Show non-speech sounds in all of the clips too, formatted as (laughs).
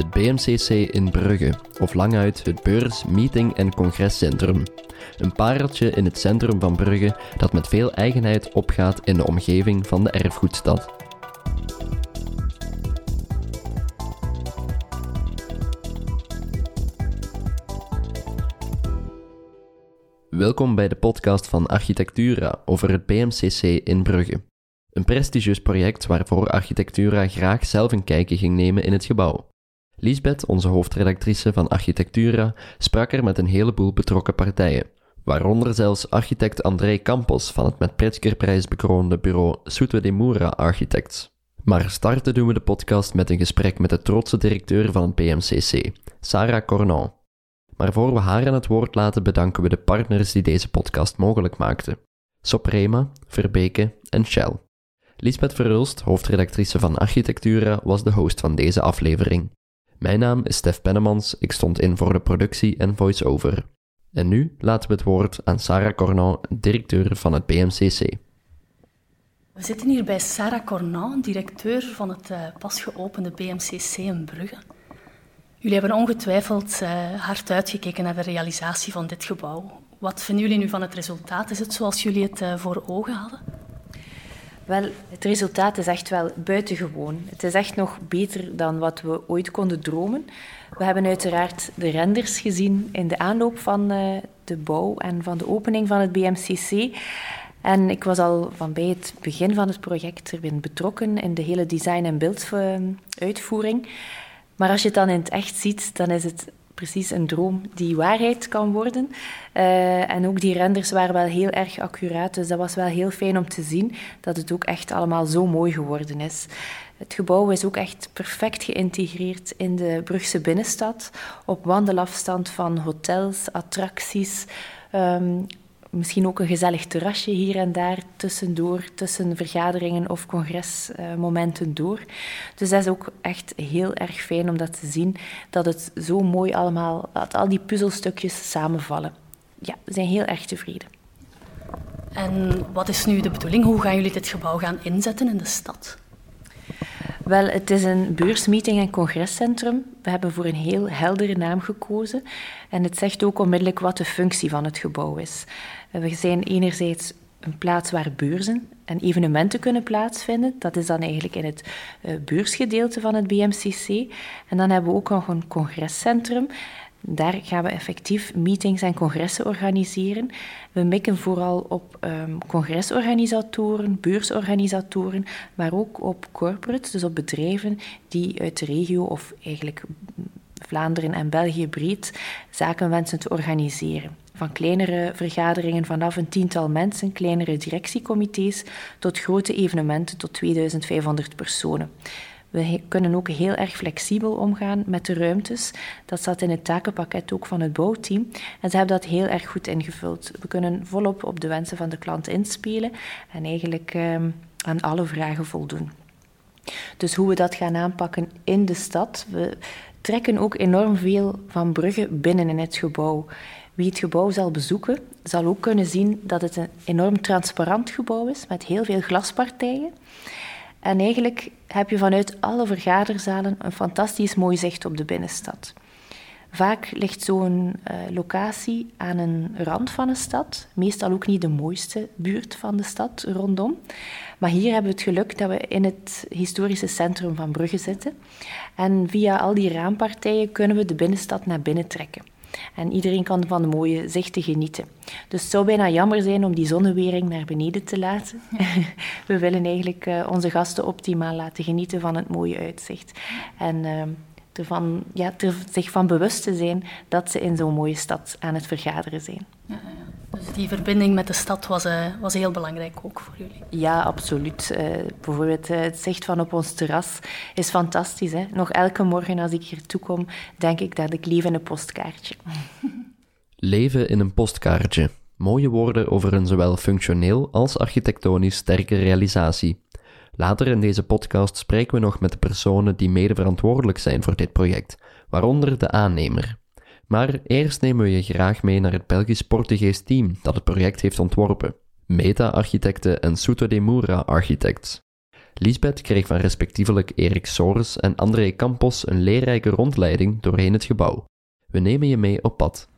Het BMCC in Brugge, of languit het Beurs, Meeting en Congrescentrum. Een pareltje in het centrum van Brugge dat met veel eigenheid opgaat in de omgeving van de erfgoedstad. Welkom bij de podcast van Architectura over het BMCC in Brugge. Een prestigieus project waarvoor Architectura graag zelf een kijkje ging nemen in het gebouw. Lisbeth, onze hoofdredactrice van Architectura, sprak er met een heleboel betrokken partijen, waaronder zelfs architect André Campos van het met Pritzkerprijs bekroonde bureau Soute de Moura Architects. Maar starten doen we de podcast met een gesprek met de trotse directeur van het BMCC, Sarah Cornon. Maar voor we haar aan het woord laten, bedanken we de partners die deze podcast mogelijk maakten: Soprema, Verbeke en Shell. Lisbeth Verhulst, hoofdredactrice van Architectura, was de host van deze aflevering. Mijn naam is Stef Pennemans, ik stond in voor de productie en voice-over. En nu laten we het woord aan Sarah Cornon, directeur van het BMCC. We zitten hier bij Sarah Cornon, directeur van het uh, pas geopende BMCC in Brugge. Jullie hebben ongetwijfeld uh, hard uitgekeken naar de realisatie van dit gebouw. Wat vinden jullie nu van het resultaat? Is het zoals jullie het uh, voor ogen hadden? Wel, het resultaat is echt wel buitengewoon. Het is echt nog beter dan wat we ooit konden dromen. We hebben uiteraard de renders gezien in de aanloop van uh, de bouw en van de opening van het BMCC. En ik was al van bij het begin van het project erin betrokken in de hele design- en beelduitvoering. Maar als je het dan in het echt ziet, dan is het precies een droom die waarheid kan worden. Uh, en ook die renders waren wel heel erg accuraat, dus dat was wel heel fijn om te zien dat het ook echt allemaal zo mooi geworden is. Het gebouw is ook echt perfect geïntegreerd in de Brugse binnenstad, op wandelafstand van hotels, attracties, um, misschien ook een gezellig terrasje hier en daar tussendoor, tussen vergaderingen of congresmomenten door. Dus dat is ook echt heel erg fijn om dat te zien, dat het zo mooi allemaal, dat al die puzzelstukjes samenvallen. Ja, we zijn heel erg tevreden. En wat is nu de bedoeling? Hoe gaan jullie dit gebouw gaan inzetten in de stad? Wel, het is een beursmeeting en congrescentrum. We hebben voor een heel heldere naam gekozen. En het zegt ook onmiddellijk wat de functie van het gebouw is. We zijn enerzijds een plaats waar beurzen en evenementen kunnen plaatsvinden. Dat is dan eigenlijk in het uh, beursgedeelte van het BMCC. En dan hebben we ook nog een congrescentrum. Daar gaan we effectief meetings en congressen organiseren. We mikken vooral op um, congresorganisatoren, beursorganisatoren, maar ook op corporates, dus op bedrijven die uit de regio of eigenlijk Vlaanderen en België breed zaken wensen te organiseren. Van kleinere vergaderingen vanaf een tiental mensen, kleinere directiecomité's, tot grote evenementen tot 2500 personen. We kunnen ook heel erg flexibel omgaan met de ruimtes. Dat zat in het takenpakket ook van het bouwteam. En ze hebben dat heel erg goed ingevuld. We kunnen volop op de wensen van de klant inspelen en eigenlijk eh, aan alle vragen voldoen. Dus hoe we dat gaan aanpakken in de stad. We trekken ook enorm veel van Brugge binnen in het gebouw. Wie het gebouw zal bezoeken, zal ook kunnen zien dat het een enorm transparant gebouw is met heel veel glaspartijen. En eigenlijk heb je vanuit alle vergaderzalen een fantastisch mooi zicht op de binnenstad. Vaak ligt zo'n uh, locatie aan een rand van een stad, meestal ook niet de mooiste buurt van de stad rondom. Maar hier hebben we het geluk dat we in het historische centrum van Brugge zitten. En via al die raampartijen kunnen we de binnenstad naar binnen trekken. En iedereen kan van de mooie zichten genieten. Dus het zou bijna jammer zijn om die zonnewering naar beneden te laten. (laughs) We willen eigenlijk uh, onze gasten optimaal laten genieten van het mooie uitzicht. En uh, ervan, ja, er zich van bewust te zijn dat ze in zo'n mooie stad aan het vergaderen zijn. Dus die verbinding met de stad was, uh, was heel belangrijk ook voor jullie? Ja, absoluut. Uh, bijvoorbeeld uh, het zicht van op ons terras is fantastisch. Hè? Nog elke morgen als ik hier toe kom, denk ik dat ik leef in een postkaartje. (laughs) Leven in een postkaartje. Mooie woorden over een zowel functioneel als architectonisch sterke realisatie. Later in deze podcast spreken we nog met de personen die mede verantwoordelijk zijn voor dit project, waaronder de aannemer. Maar eerst nemen we je graag mee naar het Belgisch-Portugees team dat het project heeft ontworpen. Meta-architecten en Souto de Moura architects. Lisbeth kreeg van respectievelijk Erik Soros en André Campos een leerrijke rondleiding doorheen het gebouw. We nemen je mee op pad.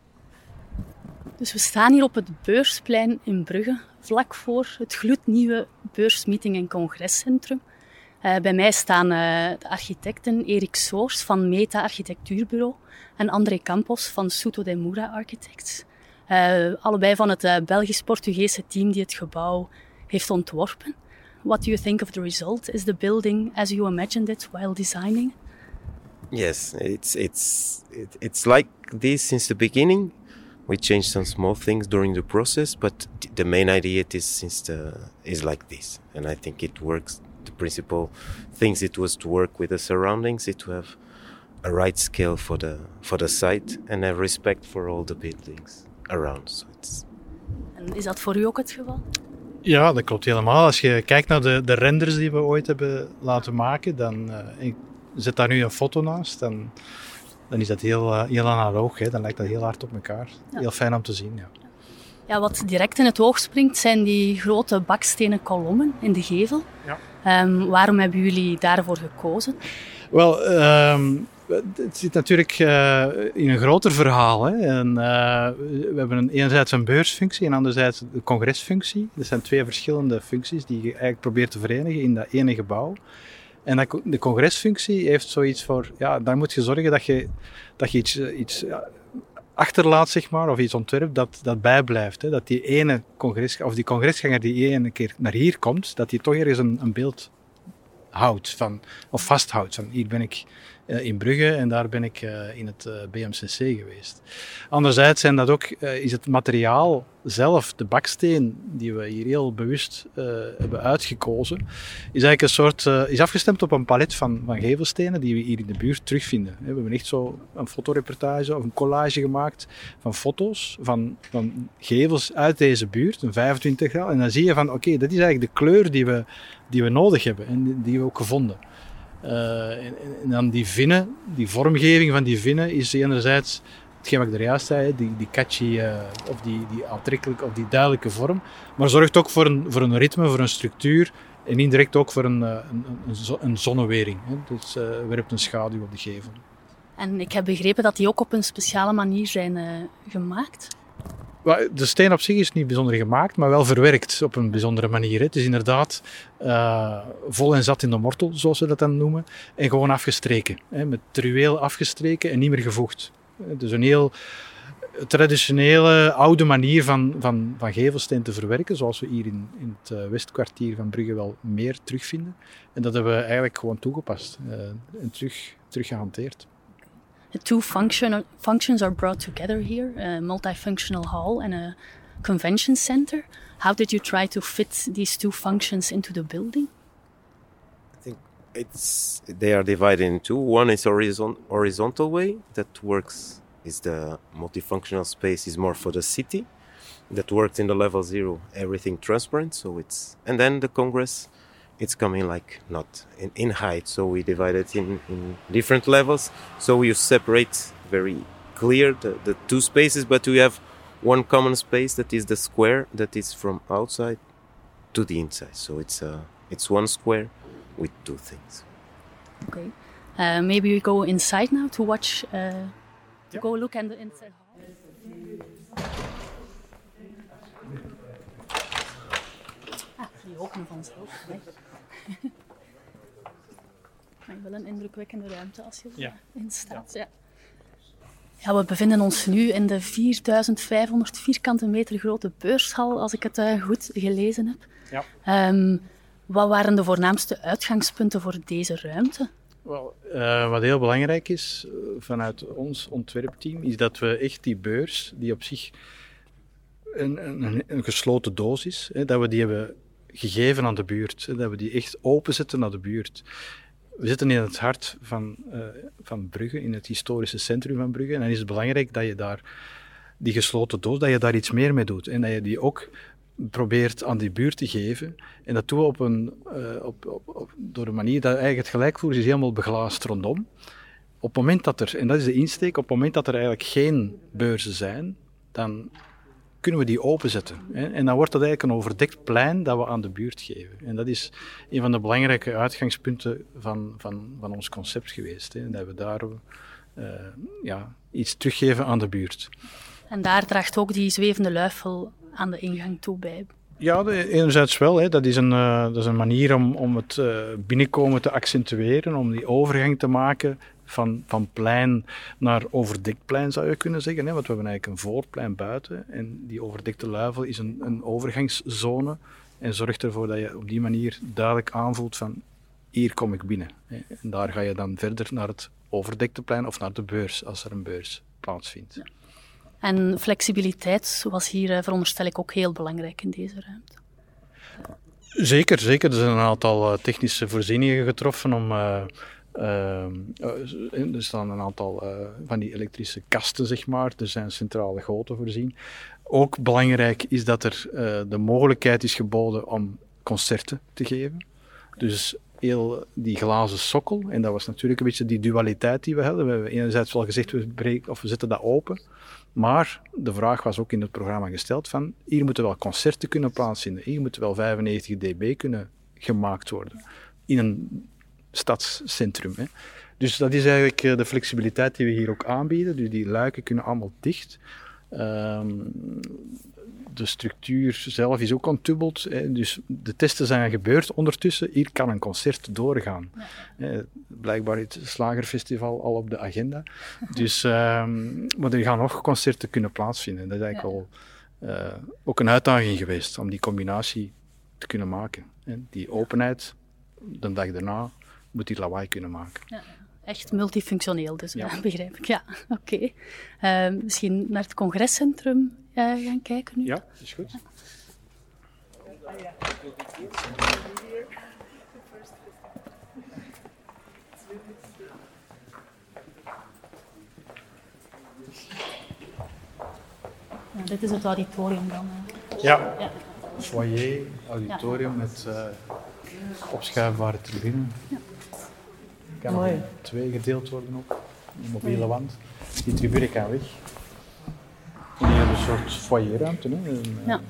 Dus we staan hier op het Beursplein in Brugge, vlak voor het gloednieuwe Beursmeeting- en Congrescentrum. Uh, bij mij staan uh, de architecten Erik Soors van Meta Architectuurbureau en André Campos van Souto de Moura Architects. Uh, allebei van het Belgisch-Portugese team die het gebouw heeft ontworpen. What do you think of the result? Is the building as you imagined it while designing? Yes, it's it's it, it's like this since the beginning. We changed some small things during the process, but the main idea is since the is like this, and I think it works the principal things it was to work with the surroundings, it to have a right scale for the for the site and have respect for all the buildings around. So it's... En is dat voor u ook het geval? Ja, dat klopt helemaal. Als je kijkt naar de, de renders die we ooit hebben laten maken, dan uh, zet daar nu een foto naast. Dan, dan is dat heel, uh, heel analoog. Hè. Dan lijkt dat heel hard op elkaar. Ja. Heel fijn om te zien. Ja. Ja, wat direct in het oog springt zijn die grote bakstenen kolommen in de gevel. Ja. Um, waarom hebben jullie daarvoor gekozen? Wel, um, het zit natuurlijk uh, in een groter verhaal. Hè. En, uh, we hebben een, enerzijds een beursfunctie en anderzijds de congresfunctie. Dat zijn twee verschillende functies die je eigenlijk probeert te verenigen in dat ene gebouw. En dat, de congresfunctie heeft zoiets voor, ja, daar moet je zorgen dat je, dat je iets, iets ja, achterlaat, zeg maar, of iets ontwerpt dat, dat bijblijft. Hè. Dat die ene congres, of die congresganger die ene keer naar hier komt, dat die toch ergens een, een beeld houdt, van, of vasthoudt. Van hier ben ik in Brugge en daar ben ik uh, in het uh, BMCC geweest. Anderzijds zijn dat ook, is het materiaal zelf, de baksteen die we hier heel bewust hebben uitgekozen, is eigenlijk een soort, is afgestemd op een palet van, van gevelstenen die we hier in de buurt terugvinden. We hebben echt zo een fotoreportage of een collage gemaakt van foto's van, van gevels uit deze buurt, een 25 graden. En dan zie je van, oké, dat is eigenlijk de kleur die we, die we nodig hebben en die we ook gevonden. Uh, en, en, dan die vinnen, die vormgeving van die vinnen is enerzijds hetgeen wat ik er juist zei, die, die catchy uh, of die, die aantrekkelijke of die duidelijke vorm, maar zorgt ook voor een, voor een ritme, voor een structuur en indirect ook voor een, uh, een, een, een zonnewering. Hè. Dus werpt een schaduw op de gevel. En ik heb begrepen dat die ook op een speciale manier zijn gemaakt. De steen op zich is niet bijzonder gemaakt, maar wel verwerkt op een bijzondere manier. Het is inderdaad uh, vol en zat in de mortel, zoals ze dat dan noemen. En gewoon afgestreken. Hè, met truweel afgestreken en niet meer gevoegd. Dus een heel traditionele, oude manier van, van, van gevelsteen te verwerken, zoals we hier in, in het uh, westkwartier van Brugge wel meer terugvinden. En dat hebben we eigenlijk gewoon toegepast uh, en terug, terug gehanteerd. The two function, functions are brought together here a multifunctional hall and a convention center. How did you try to fit these two functions into the building? I think it's they are divided in two. One is horizon, horizontal way that works is the multifunctional space is more for the city that works in the level zero everything transparent so it's and then the congress it's coming like not in, in height so we divide it in, in different levels. So you separate very clear the, the two spaces but we have one common space that is the square that is from outside to the inside. So it's uh, it's one square with two things. Okay uh, maybe we go inside now to watch uh, to yep. go look at the inside hall. Ah, die openen vanzelf (laughs) Maar wel een indrukwekkende ruimte als je ja. in staat. Ja. ja. we bevinden ons nu in de 4500 vierkante meter grote beurshal, als ik het uh, goed gelezen heb. Ja. Um, wat waren de voornaamste uitgangspunten voor deze ruimte? Wel, uh, wat heel belangrijk is uh, vanuit ons ontwerpteam, is dat we echt die beurs, die op zich een, een, een gesloten doos is, hè, dat we die hebben gegeven aan de buurt. Dat we die echt openzetten naar de buurt. We zitten in het hart van, uh, van Brugge, in het historische centrum van Brugge. En dan is het belangrijk dat je daar die gesloten doos, dat je daar iets meer mee doet. En dat je die ook probeert aan die buurt te geven. En dat doen we op een, op, op, op, door een manier dat eigenlijk het gelijkvoer is helemaal beglaasd rondom. Op het moment dat er, en dat is de insteek, op het moment dat er eigenlijk geen beurzen zijn, dan kunnen we die openzetten. En dan wordt dat eigenlijk een overdekt plein dat we aan de buurt geven. En dat is een van de belangrijke uitgangspunten van, van, van ons concept geweest. Hè? Dat we daar uh, ja, iets teruggeven aan de buurt. En daar draagt ook die zwevende luifel aan de ingang toe bij. Ja, enerzijds wel. Hè. Dat, is een, uh, dat is een manier om, om het uh, binnenkomen te accentueren, om die overgang te maken van, van plein naar overdekt plein, zou je kunnen zeggen. Hè? Want we hebben eigenlijk een voorplein buiten en die overdekte luifel is een, een overgangszone en zorgt ervoor dat je op die manier duidelijk aanvoelt van hier kom ik binnen. Hè? En daar ga je dan verder naar het overdekte plein of naar de beurs, als er een beurs plaatsvindt. Ja. En flexibiliteit was hier, eh, veronderstel ik, ook heel belangrijk in deze ruimte. Zeker, zeker. Er zijn een aantal technische voorzieningen getroffen om uh, Eh, er staan een aantal eh, van die elektrische kasten, zeg maar. Er zijn centrale goten voorzien. Ook belangrijk is dat er eh, de mogelijkheid is geboden om concerten te geven. Dus heel die glazen sokkel, en dat was natuurlijk een beetje die dualiteit die we hadden. We hebben enerzijds wel gezegd, we, breken, of we zetten dat open. Maar de vraag was ook in het programma gesteld van, hier moeten wel concerten kunnen plaatsvinden. Hier moeten wel 95 dB kunnen gemaakt worden. In een stadscentrum. Hè. Dus dat is eigenlijk eh, de flexibiliteit die we hier ook aanbieden. Dus die luiken kunnen allemaal dicht. Um, de structuur zelf is ook ontdubbeld. Hè. Dus de testen zijn gebeurd ondertussen. Hier kan een concert doorgaan. Ja. Blijkbaar is het Slagerfestival al op de agenda. (laughs) Dus, um, maar er gaan nog concerten kunnen plaatsvinden. Dat is eigenlijk ja. al uh, ook een uitdaging geweest om die combinatie te kunnen maken. Hè. Die openheid, de dag daarna, moet die lawaai kunnen maken. Ja, echt multifunctioneel, dus ja. (laughs) begrijp ik. Ja, oké. Okay. Uh, misschien naar het congrescentrum uh, gaan kijken nu? Ja, dat is goed. Ja. Ja, dit is het auditorium dan. Ja, ja. foyer, auditorium met uh, opschuifbare tribune. Ja kan Mooi. twee gedeeld worden ook. Een mobiele wand. Die tribune kan weg. En hier een soort foyerruimte. Hè? Een, ja.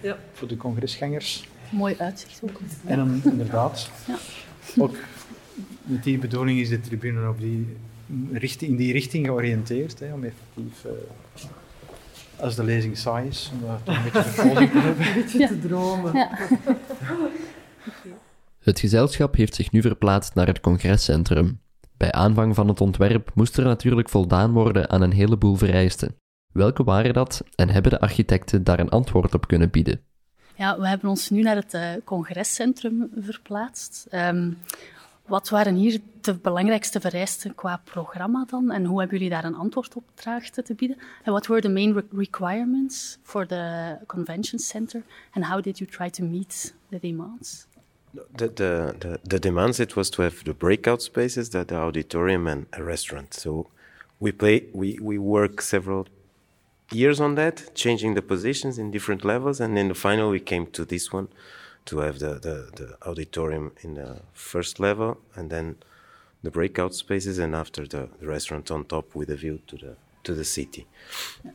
ja. Voor de congresgangers. Mooi uitzicht ook. En dan, inderdaad. Ja. Ook met die bedoeling is de tribune op die richting, in die richting georiënteerd. Hè, om effectief, uh, als de lezing saai is, om daar een beetje vervolging te (laughs) hebben. Een beetje te dromen. (laughs) Het gezelschap heeft zich nu verplaatst naar het congrescentrum. Bij aanvang van het ontwerp moest er natuurlijk voldaan worden aan een heleboel vereisten. Welke waren dat en hebben de architecten daar een antwoord op kunnen bieden? Ja, we hebben ons nu naar het uh, congrescentrum verplaatst. Um, wat waren hier de belangrijkste vereisten qua programma dan? En hoe hebben jullie daar een antwoord op traagd te bieden? En what were the main re requirements for the convention center? And how did you try to meet the demands? The, the, the, the, demands it was to have the breakout spaces, the, the auditorium and a restaurant. So we play we, we work several years on that, changing the positions in different levels, and in the final we came to this one to have the, the, the auditorium in the first level and then the breakout spaces and after the, the restaurant on top with a view to the to the city.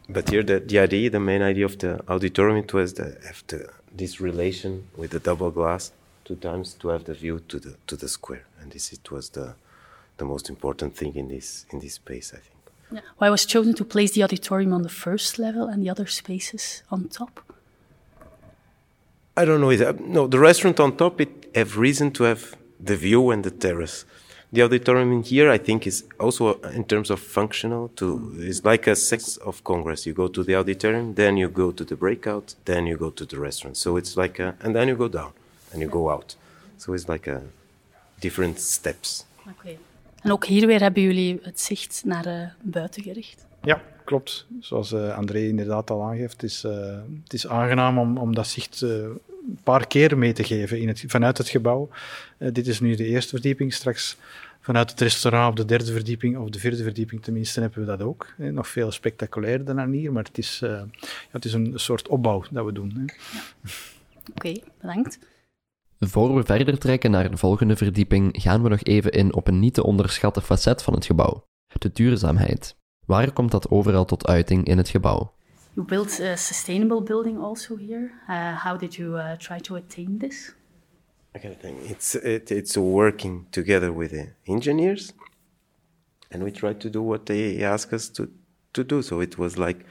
But here the, the idea, the main idea of the auditorium it was the, have this relation with the double glass two times to have the view to the to the square, and this it was the the most important thing in this in this space, I think. Yeah. Why was chosen to place the auditorium on the first level and the other spaces on top? I don't know. No, the restaurant on top it have reason to have the view and the terrace. The auditorium in here, I think, is also uh, in terms of functional. To is like a sex of Congress. You go to the auditorium, then you go to the breakout, then you go to the restaurant. So it's like a, and then you go down and you go out. So it's like a different steps. Oké. En ook hier weer hebben jullie het zicht naar uh, buiten gericht. Ja, klopt. Zoals uh, André inderdaad al aangeeft, het is, uh, het is aangenaam om, om dat zicht een paar keer mee te geven in het, vanuit het gebouw. dit is nu de eerste verdieping. Straks vanuit het restaurant op de derde verdieping, of de vierde verdieping tenminste, hebben we dat ook. Nog veel spectaculairder dan hier, maar het is, ja, het is een soort opbouw dat we doen. Ja. Oké, bedankt. Voor we verder trekken naar de volgende verdieping, gaan we nog even in op een niet te onderschatte facet van het gebouw: de duurzaamheid. Waar komt dat overal tot uiting in het gebouw? You built a sustainable building also here. Uh, how did you uh, try to attain this? Okay, I think it's it, it's working together with the engineers, and we try to do what they ask us to to do. So it was like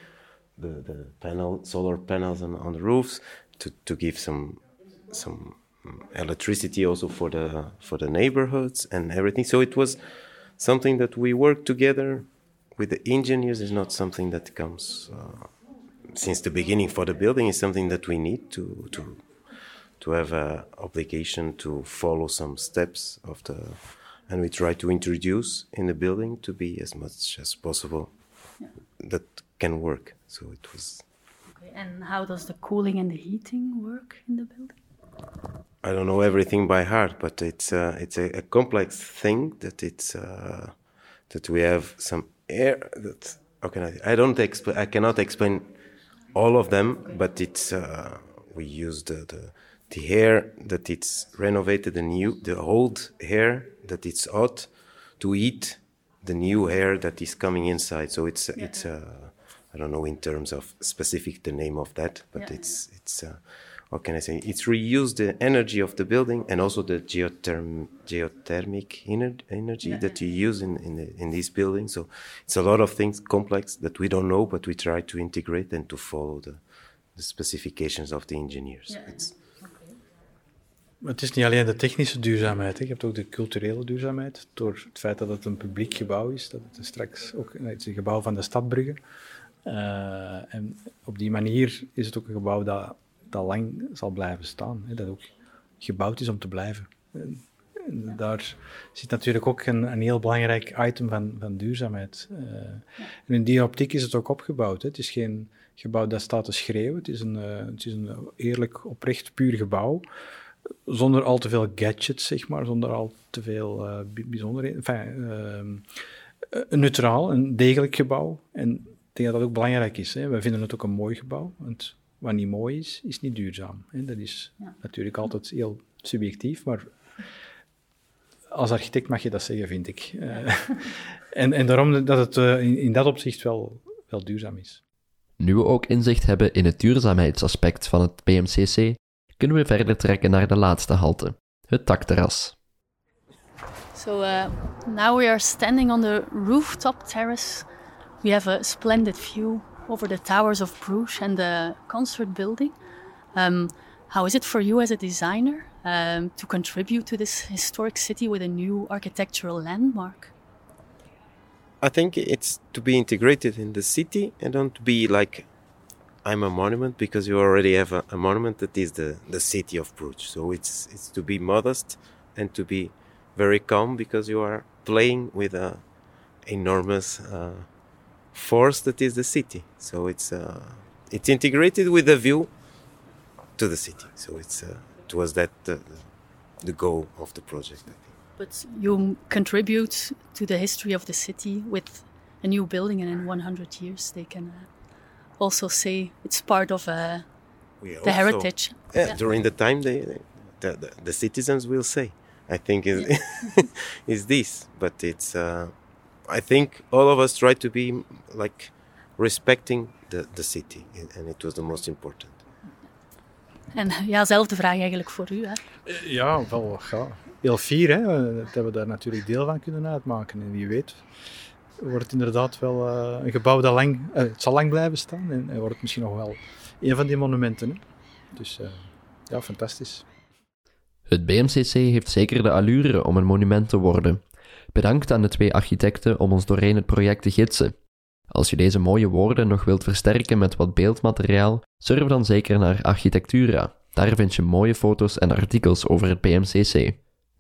the the panel solar panels on, on the roofs to to give some some electricity also for the for the neighborhoods and everything. So it was something that we worked together with the engineers. Is not something that comes. Uh, since the beginning for the building is something that we need to to to have a obligation to follow some steps of the and we try to introduce in the building to be as much as possible yeah. that can work so it was okay. and how does the cooling and the heating work in the building i don't know everything by heart but it's uh, it's a, a, complex thing that it's uh, that we have some air that how can i i don't explain i cannot explain all of them but it's uh, we use the, the the hair that it's renovated the new the old hair that it's hot to eat the new hair that is coming inside so it's yeah. it's uh, i don't know in terms of specific the name of that but yeah. it's it's uh, what can i say it's reuse the energy of the building and also the geotherm geothermic ener energy yeah. that you use in in, the, in these buildings so it's a lot of things complex that we don't know but we try to integrate and to follow the the specifications of the engineers it's het is niet alleen de technische duurzaamheid, hè. je hebt ook de culturele duurzaamheid. Door het feit dat het een publiek gebouw is, dat het straks ook het is een gebouw van de stad Brugge. Uh, en op die manier is het ook een gebouw dat, dat lang zal blijven staan. Hè. Dat ook gebouwd is om te blijven. En, en daar zit natuurlijk ook een, een, heel belangrijk item van, van duurzaamheid. Uh, en in die optiek is het ook opgebouwd. Hè. Het is geen gebouw dat staat te schreeuwen. Het is een, uh, het is een eerlijk, oprecht, puur gebouw zonder al te veel gadgets, zeg maar, zonder al te veel uh, bijzonderheden. Enfin, uh, een neutraal, een degelijk gebouw. En ik denk dat dat ook belangrijk is. Hè. Wij vinden het ook een mooi gebouw, want wat niet mooi is, is niet duurzaam. Hè. Dat is natuurlijk altijd heel subjectief, maar als architect mag je dat zeggen, vind ik. Uh, (laughs) en, en daarom dat het uh, in, in, dat opzicht wel, wel duurzaam is. Nu we ook inzicht hebben in het duurzaamheidsaspect van het PMCC, kunnen we verder trekken naar de laatste halte, het takterras. So uh, now we are standing on the rooftop terrace. We have a splendid view over the towers of Bruges and the concert building. Um, how is it for you as a designer um, to contribute to this historic city with a new architectural landmark? I think it's to be integrated in the city and don't be like I'm a monument because you already have a, a, monument that is the, the city of Bruges. So it's it's to be modest and to be very calm because you are playing with a enormous uh, force that is the city. So it's uh, it's integrated with the view to the city. So it's uh, it was that the, the goal of the project. I think. But you contribute to the history of the city with a new building, and in 100 years they can uh, also say it's part of uh, the heritage. Yeah, yeah, during the time, they, the, the, the, citizens will say. I think is yeah. (laughs) is this, but it's. I think all of us try to be like respecting the, the city, and it was the most important. En (laughs) ja, zelfde vraag eigenlijk voor u. Hè? Ja, wel ja. heel fier hè, dat we daar natuurlijk deel van kunnen uitmaken. En wie weet, wordt inderdaad wel uh, een gebouw dat lang, uh, het zal lang blijven staan en, en, wordt misschien nog wel een van die monumenten. Hè. Dus uh, ja, fantastisch. Het BMCC heeft zeker de allure om een monument te worden. Bedankt aan de twee architecten om ons doorheen het project te gidsen. Als je deze mooie woorden nog wilt versterken met wat beeldmateriaal, surf dan zeker naar Architectura. Daar vind je mooie foto's en artikels over het BMCC.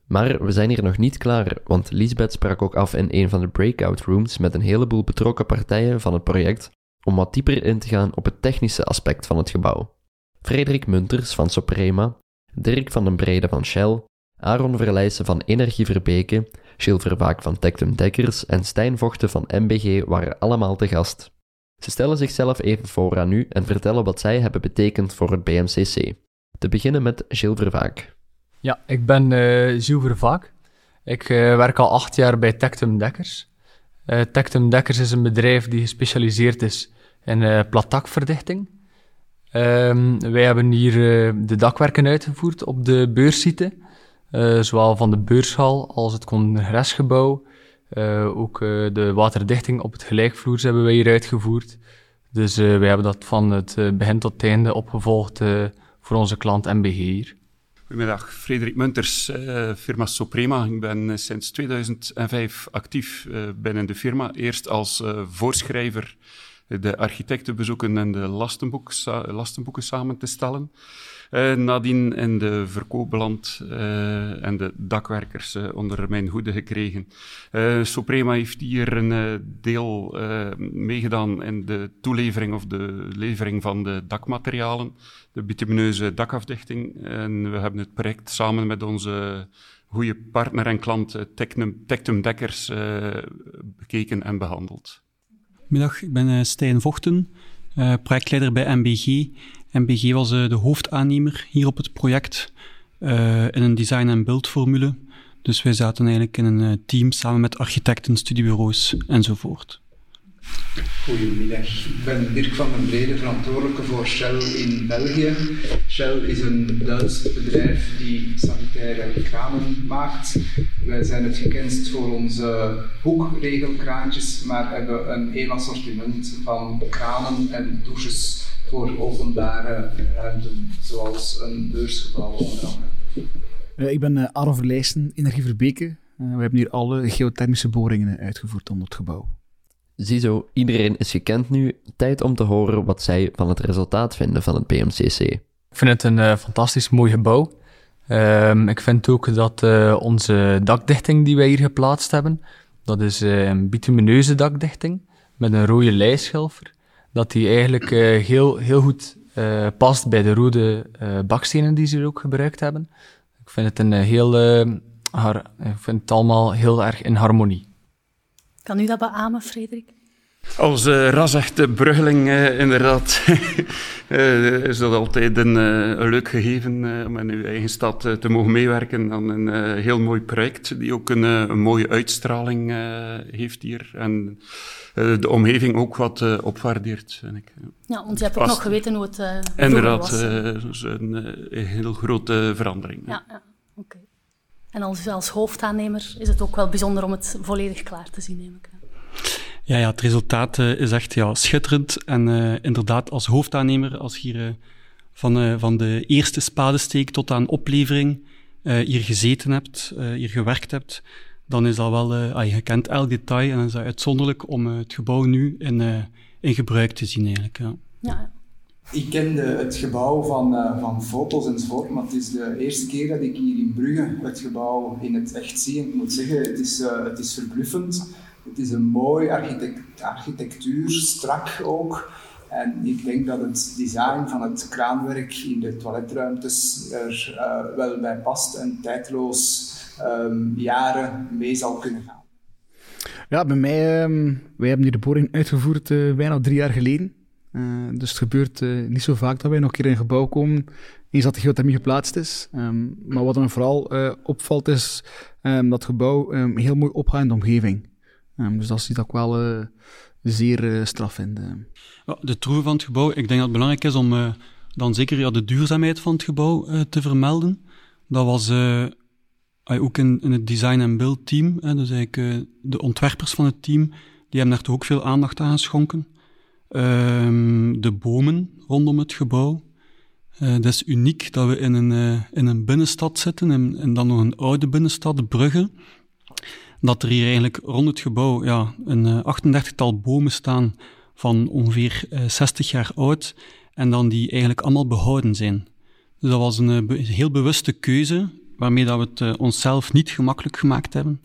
Maar we zijn hier nog niet klaar, want Lisbeth sprak ook af in een van de breakout rooms met een heleboel betrokken partijen van het project om wat dieper in te gaan op het technische aspect van het gebouw. Frederik Munters van Soprema, Dirk van den Brede van Shell, Aaron Verlijssen van Energie Verbeke, Gilles Vervaak van Tectum Dekkers en Stijn Vochten van MBG waren allemaal te gast. Ze stellen zichzelf even voor aan u en vertellen wat zij hebben betekend voor het BMCC. Te beginnen met Gilles Vervaak. Ja, ik ben uh, Gilles Vervaak. Ik uh, werk al acht jaar bij Tectum Dekkers. Uh, Tectum Dekkers is een bedrijf die gespecialiseerd is in uh, platakverdichting. Um, wij hebben hier de dakwerken uitgevoerd op de beurssite, uh, zowel van de beurshal als het congresgebouw. ook de waterdichting op het gelijkvloers hebben wij hier uitgevoerd. Dus wij hebben dat van het begin tot het einde opgevolgd voor onze klant MBG hier. Goedemiddag, Frederik Munters, firma Soprema. Ik ben sinds 2005 actief binnen de firma. Eerst als voorschrijver de architecten bezoeken en de lastenboek, lastenboeken samen te stellen. Uh, nadien in de verkoop beland uh, en de dakwerkers uh, onder mijn hoede gekregen. Soprema heeft hier een deel meegedaan in de toelevering of de levering van de dakmaterialen, de bitumineuze dakafdichting. En we hebben het project samen met onze goede partner en klant Tectum, Tectum Dekkers bekeken en behandeld. Middag, ik ben Stijn Vochten, projectleider bij MBG. MBG was uh, de hoofdaannemer hier op het project in een design- en buildformule. Dus wij zaten eigenlijk in een team samen met architecten, studiebureaus enzovoort. Goedemiddag, ik ben Dirk van den Brede, verantwoordelijke voor Shell in België. Shell is een Duits bedrijf die sanitaire kranen maakt. Wij zijn het gekendst voor onze hoekregelkraantjes, maar hebben een heel assortiment van kranen en douches voor openbare ruimten, zoals een beursgebouw onder andere. Uh, ik ben uh, Arno Verlijsten, Energie Verbeke. Uh, we hebben hier alle geothermische boringen uitgevoerd onder het gebouw. Ziezo, iedereen is gekend nu. Tijd om te horen wat zij van het resultaat vinden van het BMCC. Ik vind het een fantastisch mooi gebouw. Ehm, ik vind ook dat onze dakdichting die wij hier geplaatst hebben, dat is een bitumineuze dakdichting met een rode lijschilfer dat die eigenlijk uh, heel, heel goed uh, past bij de rode uh, bakstenen die ze ook gebruikt hebben. Ik vind het een heel, ik vind het allemaal heel erg in harmonie. Kan u dat beamen, Frederik? Als uh, rasechte bruggeling, uh, inderdaad, uh, (laughs) is dat altijd een, een leuk gegeven om in uw eigen stad te mogen meewerken aan een heel mooi project, die ook een, een mooie uitstraling heeft hier. En de omgeving ook wat opwaardeert, vind ik. Ja, want je hebt ook nog geweten hoe het uh, Inderdaad, was. Inderdaad, een, een, heel grote verandering. Ja, ja. oké. Okay. En als, als hoofdaannemer is het ook wel bijzonder om het volledig klaar te zien, neem ik aan. Ja, ja, het resultaat uh, is echt ja, schitterend. En uh, inderdaad, als hoofdaannemer, als je hier uh, van, van de eerste spadesteek tot aan oplevering hier gezeten hebt, hier gewerkt hebt, dan is dat wel, ah, je kent elk detail en dan is dat uitzonderlijk om het gebouw nu in, in gebruik te zien eigenlijk. Ja. ja. Ik kende het gebouw van, uh, van foto's enzovoort, maar het is de eerste keer dat ik hier in Brugge het gebouw in het echt zie. Ik moet zeggen, het is, uh, het is verbluffend. Het is een mooi architect architectuur, strak ook. En ik denk dat het design van het kraanwerk in de toiletruimtes er uh, wel bij past en tijdloos um, jaren mee zal kunnen gaan. Ja, bij mij, um, wij hebben hier de boring uitgevoerd bijna drie jaar geleden. Uh, dus het gebeurt uh, niet zo vaak dat wij nog een keer in een gebouw komen, eens dat de geothermie geplaatst is. Um, maar wat me vooral uh, opvalt is um, dat het gebouw um, heel mooi opgaat in de omgeving. dus dat is iets dat ik wel zeer straf vind. De troeven van het gebouw, ik denk dat het belangrijk is om dan zeker ja, de duurzaamheid van het gebouw te vermelden. Dat was ook in, in, het design- en build team, dus eigenlijk de ontwerpers van het team, die hebben daar toch ook veel aandacht aan geschonken. Um, de bomen rondom het gebouw. Uh, dat is uniek dat we in een, uh, in een binnenstad zitten, en, en, dan nog een oude binnenstad, Brugge. Dat er hier eigenlijk rond het gebouw ja, een uh, 38-tal bomen staan van ongeveer 60 jaar oud, en dan die eigenlijk allemaal behouden zijn. Dus dat was een heel bewuste keuze, waarmee dat we het onszelf niet gemakkelijk gemaakt hebben.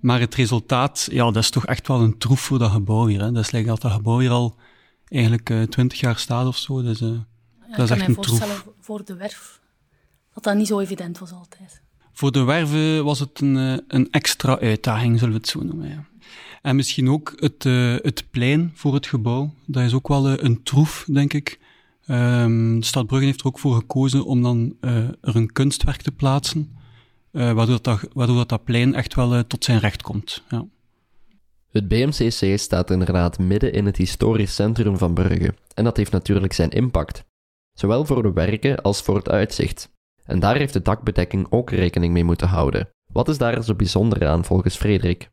Maar het resultaat, ja, dat is toch echt wel een troef voor dat gebouw hier. Hè. Dat is like dat dat gebouw hier al eigenlijk uh, twintig jaar staat of zo. Dus, uh, ja, dat is echt een troef. Ik kan me voorstellen voor de werf dat dat niet zo evident was altijd. Voor de werven was het een, een extra uitdaging, zullen we het zo noemen. Ja. En misschien ook het, het plein voor het gebouw. Dat is ook wel een troef, denk ik. Um, de stad Brugge heeft er ook voor gekozen om dan er een kunstwerk te plaatsen, waardoor, dat, waardoor dat, dat plein echt wel tot zijn recht komt. Ja. Het BMCC staat inderdaad midden in het historisch centrum van Brugge en dat heeft natuurlijk zijn impact, zowel voor de werken als voor het uitzicht. En daar heeft de dakbedekking ook rekening mee moeten houden. Wat is daar zo bijzonder aan volgens Frederik?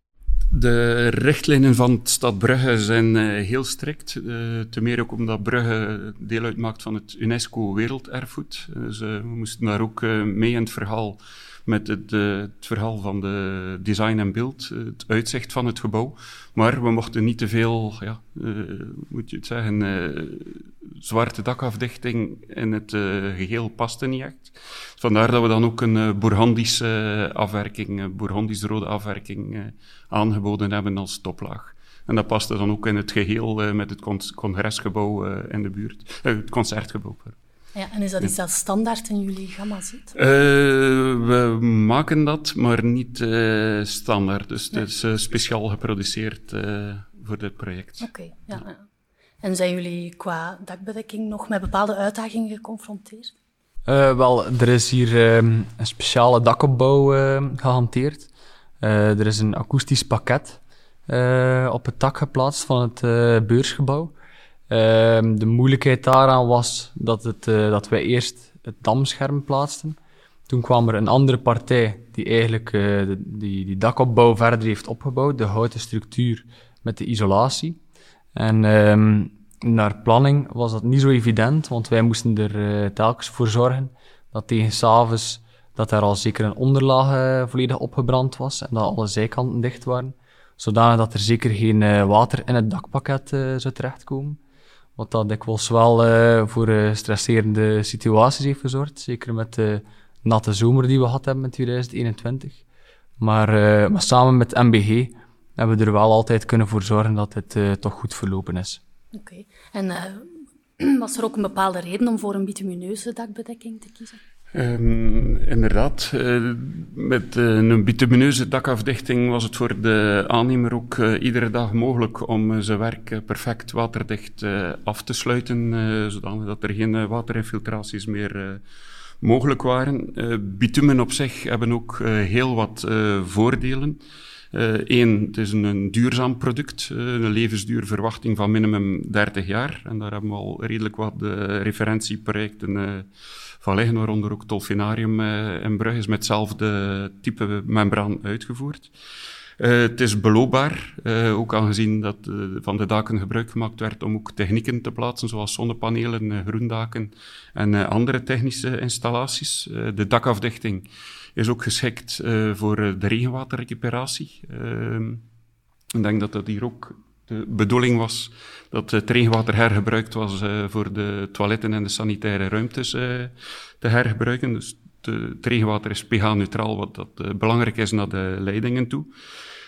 De richtlijnen van de stad Brugge zijn uh, heel strikt. Uh, te meer ook omdat Brugge deel uitmaakt van het UNESCO Werelderfgoed. Dus uh, we moesten daar ook mee in het verhaal met het, uh, het, verhaal van de design en beeld, het uitzicht van het gebouw. Maar we mochten niet te veel, ja, uh, moet je het zeggen, zwarte dakafdichting in het geheel paste niet echt. Vandaar dat we dan ook een Bourgondische afwerking, Bourgondisch rode afwerking aangeboden hebben als toplaag. En dat paste dan ook in het geheel met het con congresgebouw in de buurt, het concertgebouw. Ja, en is dat iets dat standaard in jullie gamma zit? Uh, we maken dat, maar niet uh, standaard. Dus het is uh, speciaal geproduceerd voor dit project. Oké, okay, ja, ja. En zijn jullie qua dakbedekking nog met bepaalde uitdagingen geconfronteerd? wel, er is hier ehm, een speciale dakopbouw gehanteerd. er is een akoestisch pakket op het dak geplaatst van het beursgebouw. Um, de moeilijkheid daaraan was dat, het, uh, dat wij eerst het damscherm plaatsten. Toen kwam er een andere partij die eigenlijk uh, de, die, die dakopbouw verder heeft opgebouwd, de houten structuur met de isolatie. En um, naar planning was dat niet zo evident, want wij moesten er uh, telkens voor zorgen dat tegen s'avonds dat er al zeker een onderlaag volledig opgebrand was en dat alle zijkanten dicht waren, zodanig dat er zeker geen water in het dakpakket zou terechtkomen. Wat dat dikwijls wel uh, voor uh, stresserende situaties heeft gezorgd. Zeker met de natte zomer die we gehad hebben in 2021. Maar, uh, maar samen met MBG hebben we er wel altijd kunnen voor zorgen dat het toch goed verlopen is. Oké. En (clears throat) was er ook een bepaalde reden om voor een bitumineuze dakbedekking te kiezen? Um, inderdaad, uh, met uh, een bitumineuze dakafdichting was het voor de aannemer ook uh, iedere dag mogelijk om zijn werk perfect waterdicht af te sluiten, zodat er geen waterinfiltraties meer mogelijk waren. bitumen op zich hebben ook heel wat voordelen. Eén, het is een, een duurzaam product, een levensduurverwachting van minimum 30 jaar. En daar hebben we al redelijk wat referentieprojecten van liggen, waaronder ook Tolfinarium uh, in Brugge is met hetzelfde type membraan uitgevoerd. Uh, het is beloopbaar, uh, ook aangezien dat van de daken gebruik gemaakt werd om ook technieken te plaatsen, zoals zonnepanelen, groendaken en andere technische installaties. de dakafdichting is ook geschikt voor de regenwaterrecuperatie. ik denk dat dat hier ook de bedoeling was dat het regenwater hergebruikt was uh, voor de toiletten en de sanitaire ruimtes uh, te hergebruiken. Dus het regenwater is pH-neutraal, wat dat, uh, belangrijk is naar de leidingen toe.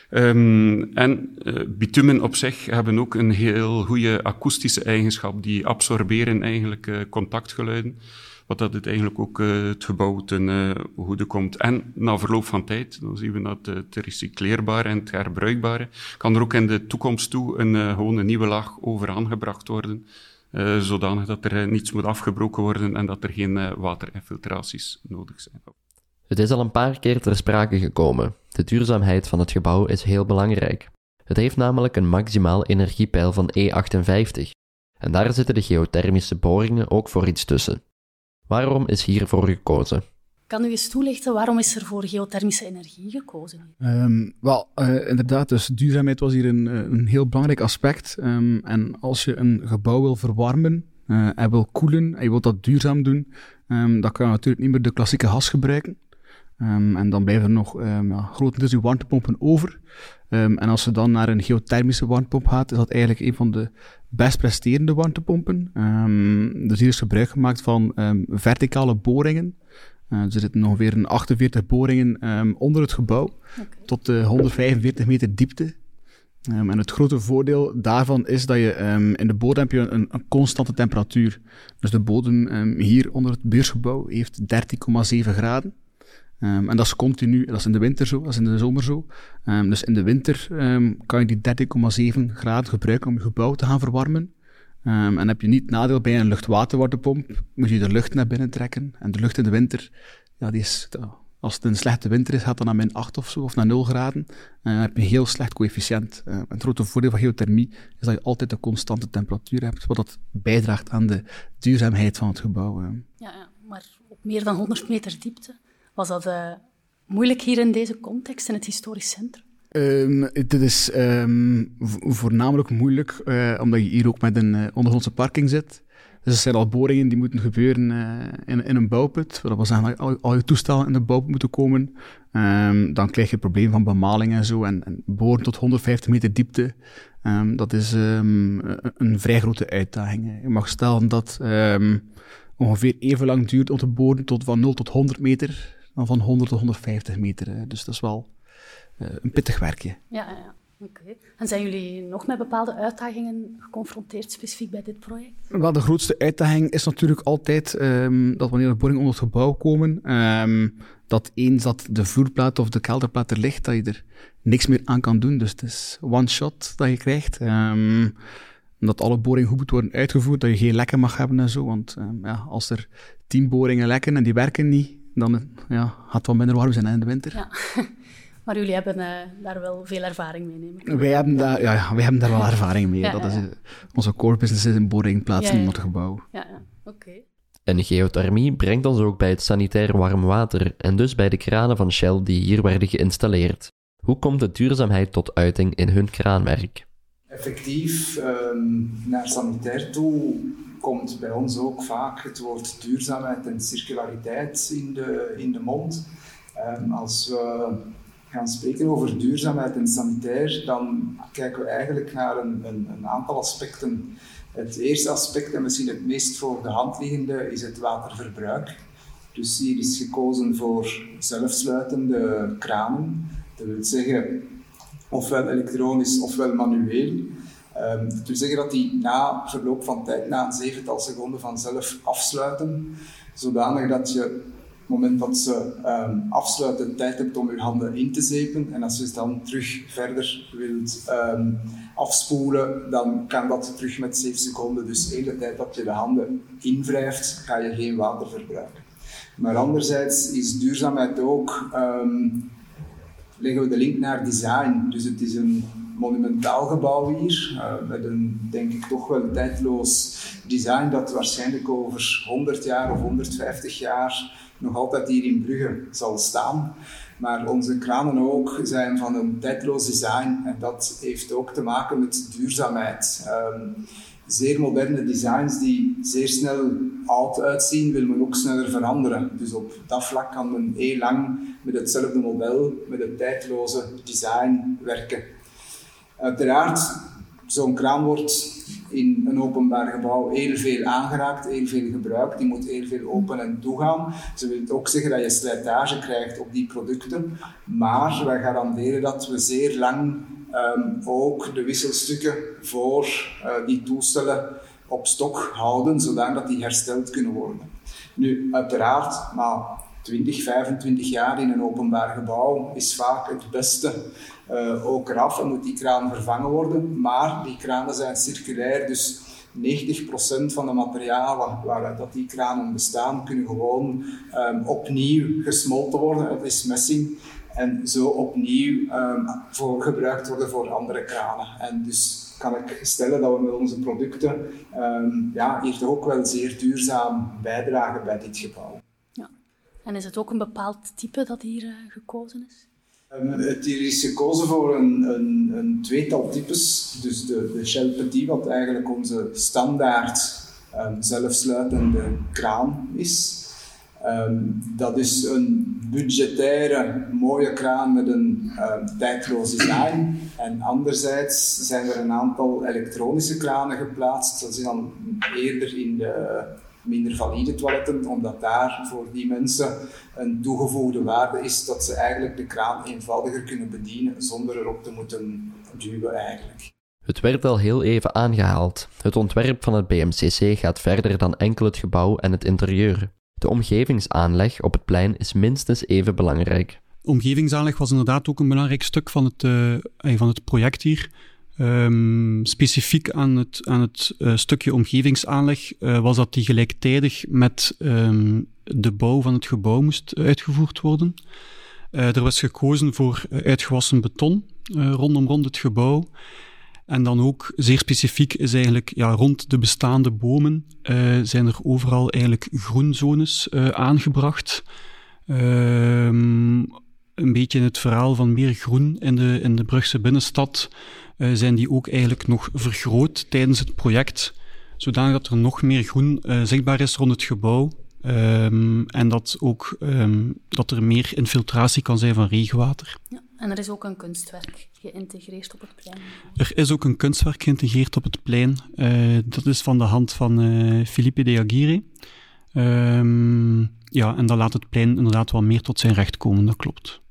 Um, en bitumen op zich hebben ook een heel goede akoestische eigenschap. Die absorberen eigenlijk contactgeluiden. Wat dat het eigenlijk ook uh, het gebouw ten uh, goede komt. En na verloop van tijd, dan zien we dat het recycleerbare en het herbruikbare, kan er ook in de toekomst toe een, uh, gewoon een nieuwe laag over aangebracht worden. Uh, zodanig dat er niets moet afgebroken worden en dat er geen waterinfiltraties nodig zijn. Het is al een paar keer ter sprake gekomen. De duurzaamheid van het gebouw is heel belangrijk. Het heeft namelijk een maximaal energiepeil van E58. En daar zitten de geothermische boringen ook voor iets tussen. Waarom is hiervoor gekozen? Kan u eens toelichten waarom is er voor geothermische energie gekozen? Um, wel, uh, inderdaad, dus duurzaamheid was hier een, eh, een heel belangrijk aspect. Um, en als je een gebouw wil verwarmen uh, en wil koelen en je wilt dat duurzaam doen, um, dan kan je natuurlijk niet meer de klassieke gas gebruiken. En dan blijven er nog ja, grotendeels uw warmtepompen over. en als je dan naar een geothermische warmtepomp gaat, is dat eigenlijk een van de best presterende warmtepompen. Um, dus hier is gebruik gemaakt van um, verticale boringen. Uh, er zitten ongeveer een 48 boringen um, onder het gebouw, okay. tot uh, 145 meter diepte. en het grote voordeel daarvan is dat je in de bodem heb je een, een, constante temperatuur. Dus de bodem hier onder het beursgebouw heeft 13,7 graden. Um, en dat is continu, dat is in de winter zo, dat is in de zomer zo. Um, dus in de winter um, kan je die 30,7 graden gebruiken om je gebouw te gaan verwarmen. en heb je niet nadeel bij een luchtwaterwarmtepomp, moet je de lucht naar binnen trekken. En de lucht in de winter, ja, die is, Als het een slechte winter is, gaat dat naar min 8 of zo, of naar 0 graden. En dan heb je een heel slecht coëfficiënt. Het grote voordeel van geothermie is dat je altijd een constante temperatuur hebt, wat dat bijdraagt aan de duurzaamheid van het gebouw. Ja, ja, maar op meer dan 100 meter diepte, was dat uh, moeilijk hier in deze context, in het historisch centrum? Um, dit is um, voornamelijk moeilijk, uh, omdat je hier ook met een uh, ondergrondse parking zit. Dus er zijn al boringen die moeten gebeuren in, in, een bouwput. Dat al, je toestellen in de bouwput moeten komen. Um, dan krijg je het probleem van bemaling en zo. En, en boren tot 150 meter diepte, dat is een, een, vrij grote uitdaging. Je mag stellen dat ongeveer even lang duurt om te boren tot van 0 tot 100 meter, dan van 100 tot 150 meter. Dus dat is wel uh, een pittig werkje. Ja, ja. Oké. Okay. En zijn jullie nog met bepaalde uitdagingen geconfronteerd, specifiek bij dit project? Wel, de grootste uitdaging is natuurlijk altijd um, dat wanneer de boringen onder het gebouw komen, um, dat eens dat de vloerplaat of de kelderplaat er ligt, dat je er niks meer aan kan doen. Dus het is one shot dat je krijgt. Um, dat alle boringen goed moeten worden uitgevoerd, dat je geen lekken mag hebben en zo. Want ja, als er tien boringen lekken en die werken niet, dan ja, gaat het wel minder warm zijn in de winter. Ja. (laughs) Maar jullie hebben uh, daar wel veel ervaring mee, neem ik wij hebben, daar, ja, wij hebben daar wel (laughs) ervaring mee. ja, dat ja. is, onze core business is in boring plaatsen in het gebouw. Ja, ja. oké. Okay. En geothermie brengt ons ook bij het sanitair warm water en dus bij de kranen van Shell die hier werden geïnstalleerd. Hoe komt de duurzaamheid tot uiting in hun kraanwerk? Effectief, um, naar sanitair toe komt bij ons ook vaak het woord duurzaamheid en circulariteit in de, in de mond. Um, als we gaan spreken over duurzaamheid en sanitair, dan kijken we eigenlijk naar een, een, een, aantal aspecten. Het eerste aspect, en misschien het meest voor de hand liggende, is het waterverbruik. Dus hier is gekozen voor zelfsluitende kranen. Dat wil zeggen, ofwel elektronisch ofwel manueel. Um, dat wil zeggen dat die na verloop van tijd, na een zevental seconden vanzelf afsluiten, zodanig dat je het moment dat ze um, afsluiten, tijd hebt om je handen in te zepen. En als je dan terug verder wilt um, afspoelen, dan kan dat terug met 7 seconden. Dus de hele tijd dat je de handen invrijft, ga je geen water verbruiken. Maar anderzijds is duurzaamheid ook, leggen we de link naar design. Dus het is een monumentaal gebouw hier, met een, denk ik, toch wel tijdloos design dat waarschijnlijk over 100 jaar of 150 jaar nog altijd hier in Brugge zal staan. Maar onze kranen ook zijn van een tijdloos design en dat heeft ook te maken met duurzaamheid. Um, zeer moderne designs die zeer snel oud uitzien, wil men ook sneller veranderen. Dus op dat vlak kan men heel lang met hetzelfde model, met een tijdloze design werken. Uiteraard, zo'n kraan wordt in een openbaar gebouw heel veel aangeraakt, heel veel gebruikt. Die moet heel veel open en toegaan. Ze wil ook zeggen dat je slijtage krijgt op die producten. Maar wij garanderen dat we zeer lang um, ook de wisselstukken voor uh, die toestellen op stok houden, zodat die hersteld kunnen worden. Nu, uiteraard, maar 20, 25 jaar in een openbaar gebouw is vaak het beste uh, ook eraf en moet die kraan vervangen worden. Maar die kranen zijn circulair, dus 90% van de materialen waaruit dat die kranen bestaan, kunnen gewoon um, opnieuw gesmolten worden. Het is messing. En zo opnieuw um, voor gebruikt worden voor andere kranen. En dus kan ik stellen dat we met onze producten um, ja, hier toch ook wel zeer duurzaam bijdragen bij dit gebouw. En is het ook een bepaald type dat hier uh, gekozen is? Um, het hier is gekozen voor een, een, een tweetal types. Dus de, de Shell Petit, wat eigenlijk onze standaard um, zelfsluitende kraan is. Um, dat is een budgettaire, mooie kraan met een um, tijdloos design. En anderzijds zijn er een aantal elektronische kranen geplaatst. Dat is dan eerder in de minder valide toiletten, omdat daar voor die mensen een toegevoegde waarde is dat ze eigenlijk de kraan eenvoudiger kunnen bedienen zonder erop te moeten duwen eigenlijk. Het werd al heel even aangehaald. Het ontwerp van het BMCC gaat verder dan enkel het gebouw en het interieur. De omgevingsaanleg op het plein is minstens even belangrijk. Omgevingsaanleg was inderdaad ook een belangrijk stuk van het, uh, van het project hier. Um, specifiek aan het, aan het uh, stukje omgevingsaanleg uh, was dat die gelijktijdig met um, de bouw van het gebouw moest uitgevoerd worden. Uh, er was gekozen voor uitgewassen beton rondom rond het gebouw. En dan ook zeer specifiek is eigenlijk ja, rond de bestaande bomen zijn er overal eigenlijk groenzones aangebracht. Um, een beetje in het verhaal van meer groen in de, in de Brugse binnenstad uh, zijn die ook eigenlijk nog vergroot tijdens het project, zodanig dat er nog meer groen uh, zichtbaar is rond het gebouw. Um, en dat, ook, um, dat er meer infiltratie kan zijn van regenwater. Ja, en er is ook een kunstwerk geïntegreerd op het plein. Er is ook een kunstwerk geïntegreerd op het plein. Uh, dat is van de hand van Felipe de Aguirre. Um, ja, en dat laat het plein inderdaad wel meer tot zijn recht komen, dat klopt.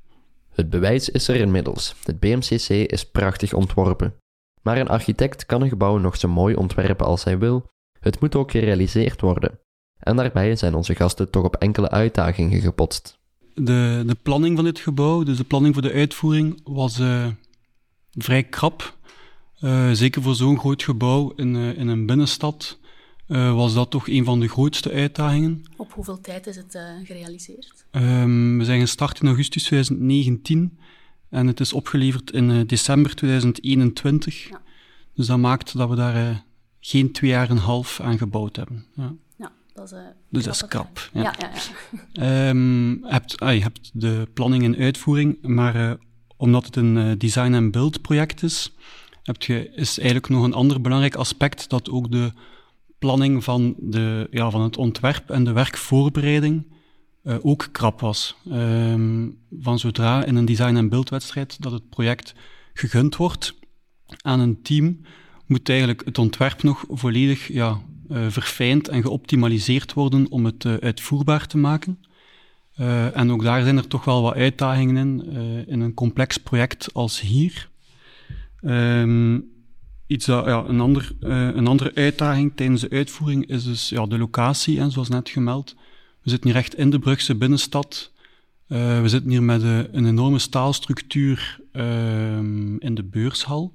Het bewijs is er inmiddels. Het BMCC is prachtig ontworpen. Maar een architect kan een gebouw nog zo mooi ontwerpen als hij wil. Het moet ook gerealiseerd worden. En daarbij zijn onze gasten toch op enkele uitdagingen gepotst. De, de planning van dit gebouw, dus de planning voor de uitvoering, was uh, vrij krap. Uh, zeker voor zo'n groot gebouw in, uh, in een binnenstad uh, was dat toch een van de grootste uitdagingen. Op hoeveel tijd is het uh, gerealiseerd? Um, we zijn gestart in augustus 2019 en het is opgeleverd in uh, december 2021. Ja. Dus dat maakt dat we daar geen twee jaar en een half aan gebouwd hebben. Ja. ja dat is, dus dat is krap. Ja. Ja, um, (laughs) hebt, ah, je hebt de planning en uitvoering, maar omdat het een design- en build project is, heb je, is eigenlijk nog een ander belangrijk aspect dat ook de planning van, de, ja, van het ontwerp en de werkvoorbereiding uh, ook krap was. Um, van zodra in een design- en beeldwedstrijd dat het project gegund wordt aan een team, moet eigenlijk het ontwerp nog volledig ja, uh, verfijnd en geoptimaliseerd worden om het uh, uitvoerbaar te maken. en ook daar zijn er toch wel wat uitdagingen in, in een complex project als hier. Um, iets dat, ja, een, ander, uh, een andere uitdaging tijdens de uitvoering is dus ja, de locatie, en zoals net gemeld. We zitten hier echt in de Brugse binnenstad. Uh, we zitten hier met een enorme staalstructuur in de beurshal.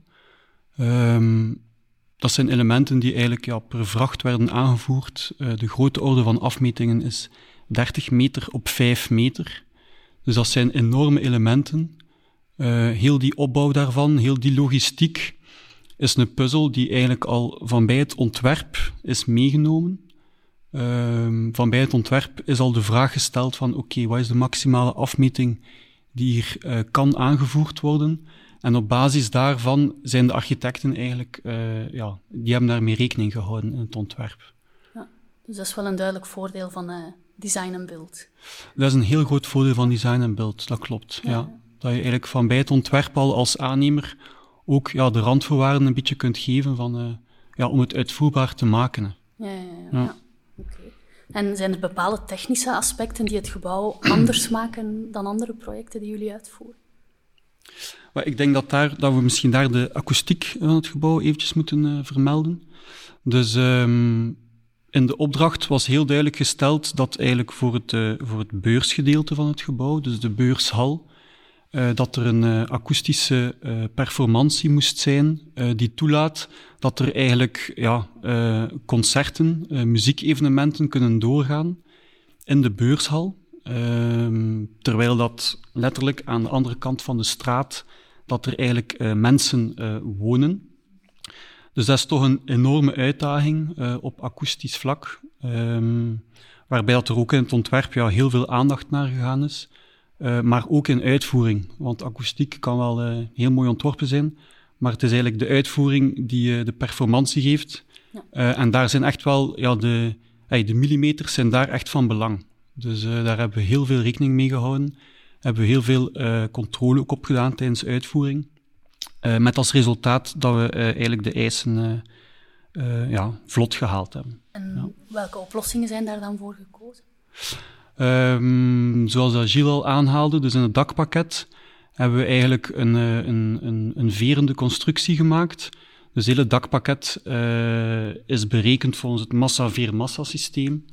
Um, dat zijn elementen die eigenlijk ja, per vracht werden aangevoerd. de grote orde van afmetingen is 30 meter op 5 meter. Dus dat zijn enorme elementen. heel die opbouw daarvan, heel die logistiek, is een puzzel die eigenlijk al van bij het ontwerp is meegenomen. Um, van bij het ontwerp is al de vraag gesteld van oké, okay, wat is de maximale afmeting die hier uh, kan aangevoerd worden? En op basis daarvan zijn de architecten eigenlijk, uh, ja, die hebben daarmee rekening gehouden in het ontwerp. Ja, dus dat is wel een duidelijk voordeel van uh, design en beeld. Dat is een heel groot voordeel van design en beeld, dat klopt. Ja. ja. Dat je eigenlijk van bij het ontwerp al als aannemer ook ja, de randvoorwaarden een beetje kunt geven van, uh, ja, om het uitvoerbaar te maken. Ja, ja, ja. ja. Okay. En zijn er bepaalde technische aspecten die het gebouw (clears throat) anders maken dan andere projecten die jullie uitvoeren? Maar ik denk dat, daar, dat we misschien daar de akoestiek van het gebouw eventjes moeten uh, vermelden. Dus um, in de opdracht was heel duidelijk gesteld dat eigenlijk voor het, uh, voor het beursgedeelte van het gebouw, dus de beurshal, uh, dat er een uh, akoestische uh, performantie moest zijn die toelaat dat er eigenlijk ja, concerten, muziekevenementen kunnen doorgaan in de beurshal. Ehm, terwijl dat letterlijk aan de andere kant van de straat, dat er eigenlijk mensen wonen. Dus dat is toch een enorme uitdaging op akoestisch vlak. Um, waarbij dat er ook in het ontwerp ja, heel veel aandacht naar gegaan is. Uh, maar ook in uitvoering. Want akoestiek kan wel uh, heel mooi ontworpen zijn, maar het is eigenlijk de uitvoering die uh, de performantie geeft. Ja. en daar zijn echt wel, ja, de, hey, de millimeters zijn daar echt van belang. Dus daar hebben we heel veel rekening mee gehouden. Hebben we heel veel controle ook op gedaan tijdens uitvoering. met als resultaat dat we eigenlijk de eisen ja, vlot gehaald hebben. En ja. welke oplossingen zijn daar dan voor gekozen? Um, zoals Gilles al aanhaalde, dus in het dakpakket hebben we eigenlijk een, eh, een, een, een verende constructie gemaakt. Dus het hele dakpakket uh, is berekend volgens het massa-veer-massa-systeem.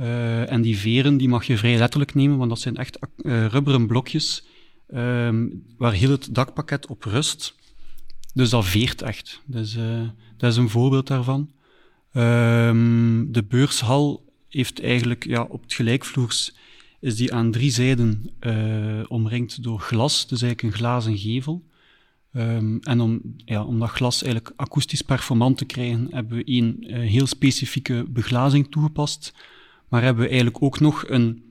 Uh, en die veren die mag je vrij letterlijk nemen, want dat zijn echt uh, rubberen blokjes um, waar heel het dakpakket op rust. dus dat veert echt. Dus, dat is een voorbeeld daarvan. Ehm, de beurshal heeft eigenlijk ja, op het gelijkvloers is die aan drie zijden uh, omringd door glas, dus eigenlijk een glazen gevel. Um, en om, ja, om dat glas eigenlijk akoestisch performant te krijgen, hebben we één uh, heel specifieke beglazing toegepast. Maar hebben we eigenlijk ook nog een,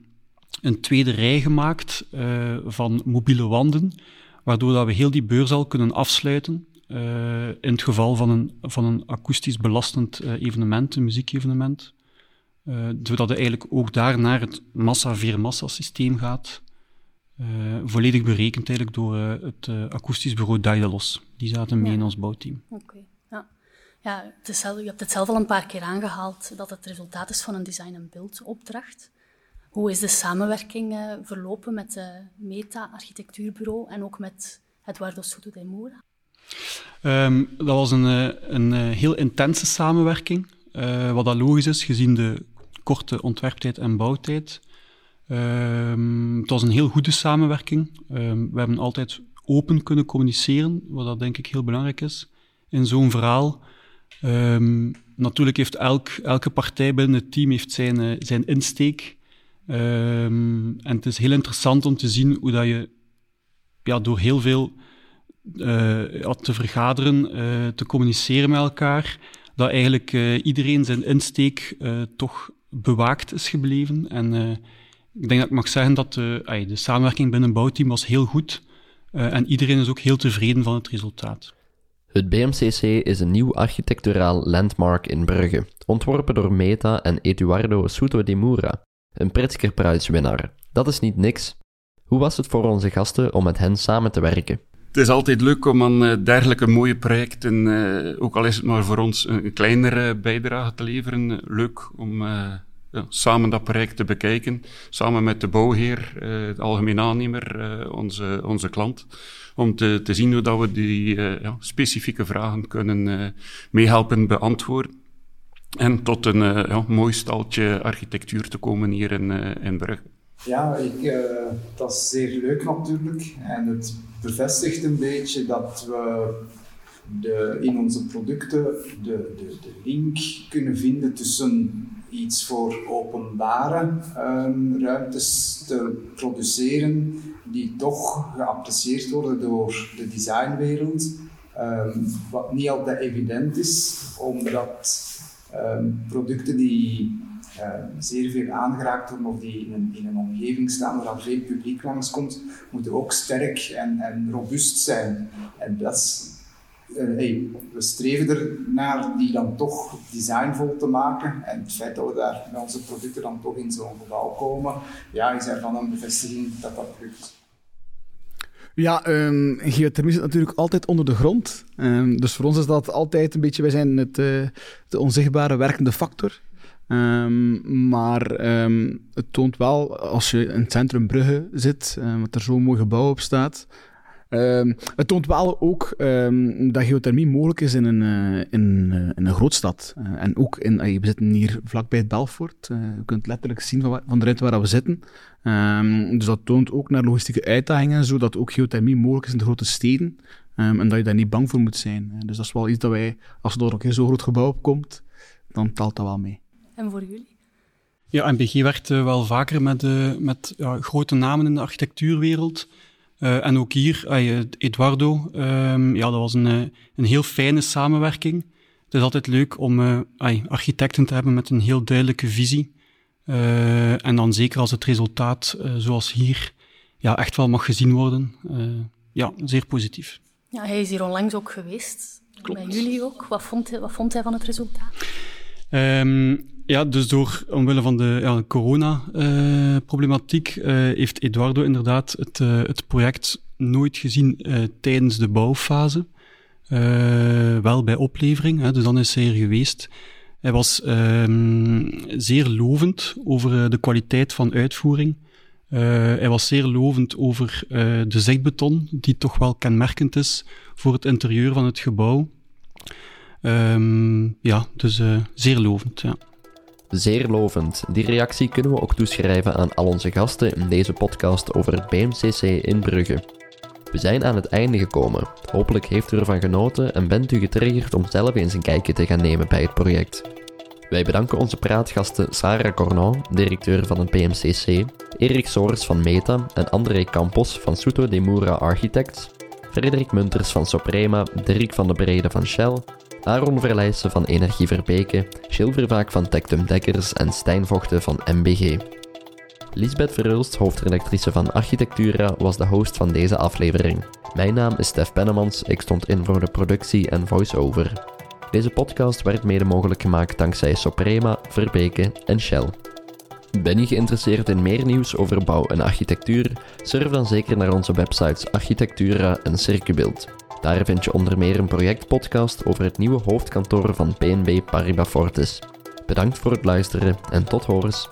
een tweede rij gemaakt uh, van mobiele wanden, waardoor dat we heel die beursal kunnen afsluiten. In het geval van een, van een akoestisch belastend evenement, een muziekevenement. Uh, zodat het eigenlijk ook daar naar het massa-veer-massa systeem gaat. Uh, volledig berekend eigenlijk door uh, het akoestisch bureau Daedalus. Die zaten mee ja. in ons bouwteam. Oké, okay. ja. ja het is zelf, je hebt het zelf al een paar keer aangehaald dat het resultaat is van een design- en beeldopdracht. Hoe is de samenwerking verlopen met het Meta-architectuurbureau en ook met Eduardo Soto de Moura? Um, dat was een, een, heel intense samenwerking. wat dat logisch is, gezien de korte ontwerptijd en bouwtijd. Um, het was een heel goede samenwerking. Um, we hebben altijd open kunnen communiceren, wat dat denk ik heel belangrijk is in zo'n verhaal. Um, natuurlijk heeft elk, elke partij binnen het team heeft zijn, uh, zijn insteek. en het is heel interessant om te zien hoe dat je ja, door heel veel uh, te vergaderen, uh, te communiceren met elkaar, dat eigenlijk iedereen zijn insteek toch bewaakt is gebleven. En uh, ik denk dat ik mag zeggen dat de, ay, de samenwerking binnen een bouwteam was heel goed. Uh, en iedereen is ook heel tevreden van het resultaat. Het BMCC is een nieuw architecturaal landmark in Brugge, ontworpen door Meta en Eduardo Souto de Moura, een Pritzker-prijswinnaar. Dat is niet niks. Hoe was het voor onze gasten om met hen samen te werken? Het is altijd leuk om aan uh, dergelijke mooie projecten, uh, ook al is het maar voor ons een kleinere bijdrage te leveren, leuk om samen dat project te bekijken, samen met de bouwheer, de algemeen aannemer, onze, onze klant, om te, te zien hoe dat we die ja, specifieke vragen kunnen meehelpen beantwoorden. En tot een ja, mooi staltje architectuur te komen hier in, in Brugge. Ja, ik, uh, dat is zeer leuk natuurlijk. En het bevestigt een beetje dat we de, in onze producten de, de, de link kunnen vinden tussen iets voor openbare um, ruimtes te produceren die toch geapprecieerd worden door de designwereld. Um, wat niet altijd evident is, omdat um, producten die uh, zeer veel aangeraakt worden of die in een, in een omgeving staan waar veel publiek langskomt, moeten ook sterk en, en robuust zijn. En dat is, hey, we streven er naar die dan toch designvol te maken. En het feit dat we daar met onze producten dan toch in zo'n gebouw komen, ja, is ervan een bevestiging dat dat lukt. Ja, um, geothermie zit natuurlijk altijd onder de grond. Um, dus voor ons is dat altijd een beetje, wij zijn het, uh, de onzichtbare werkende factor. Um, maar um, het toont wel, als je in het centrum Brugge zit, um, dat er zo'n mooi gebouw op staat. het toont wel ook dat geothermie mogelijk is in een, uh, in, een grootstad. Uh, en ook in, we zitten hier vlakbij het Belfort. je kunt letterlijk zien van, van de ruimte waar we zitten. dus dat toont ook naar logistieke uitdagingen, zodat ook geothermie mogelijk is in de grote steden. en dat je daar niet bang voor moet zijn. dus dat is wel iets dat wij, als er ook een zo'n groot gebouw op komt, dan telt dat wel mee. En voor jullie? Ja, MBG werkt uh, wel vaker met, uh, met ja, grote namen in de architectuurwereld. Uh, en ook hier, Eduardo, um, ja, dat was een, een heel fijne samenwerking. Het is altijd leuk om architecten te hebben met een heel duidelijke visie. en dan zeker als het resultaat, zoals hier, ja, echt wel mag gezien worden. ja, zeer positief. Ja, hij is hier onlangs ook geweest. Klopt. Bij jullie ook. Wat vond, hij, wat vond hij van het resultaat? Um, ja, dus door, omwille van de ja, corona-problematiek uh, uh, heeft Eduardo inderdaad het, uh, het project nooit gezien tijdens de bouwfase. wel bij oplevering, hè, dus dan is hij er geweest. Hij was zeer lovend over de kwaliteit van uitvoering. hij was zeer lovend over de zegbeton, die toch wel kenmerkend is voor het interieur van het gebouw. Um, ja, dus zeer lovend. Ja. Zeer lovend. Die reactie kunnen we ook toeschrijven aan al onze gasten in deze podcast over het BMCC in Brugge. We zijn aan het einde gekomen. Hopelijk heeft u ervan genoten en bent u getriggerd om zelf eens een kijkje te gaan nemen bij het project. Wij bedanken onze praatgasten Sarah Cornon, directeur van het PMCC, Erik Soors van Meta en André Campos van Suto de Mura Architects, Frederik Munters van Soprema, Dirk van de Brede van Shell, Aaron Verlijssen van Energie Verbeke, Gilles van Tectum Dekkers en Stijn Vochten van MBG. Lisbeth Verhulst, hoofdredactrice van Architectura, was de host van deze aflevering. Mijn naam is Stef Pennemans, ik stond in voor de productie en voice-over. Deze podcast werd mede mogelijk gemaakt dankzij Soprema, Verbeke en Shell. Ben je geïnteresseerd in meer nieuws over bouw en architectuur? Surf dan zeker naar onze websites Architectura en Circubeeld. Daar vind je onder meer een projectpodcast over het nieuwe hoofdkantoor van PNB Paribas Fortis. Bedankt voor het luisteren en tot horens.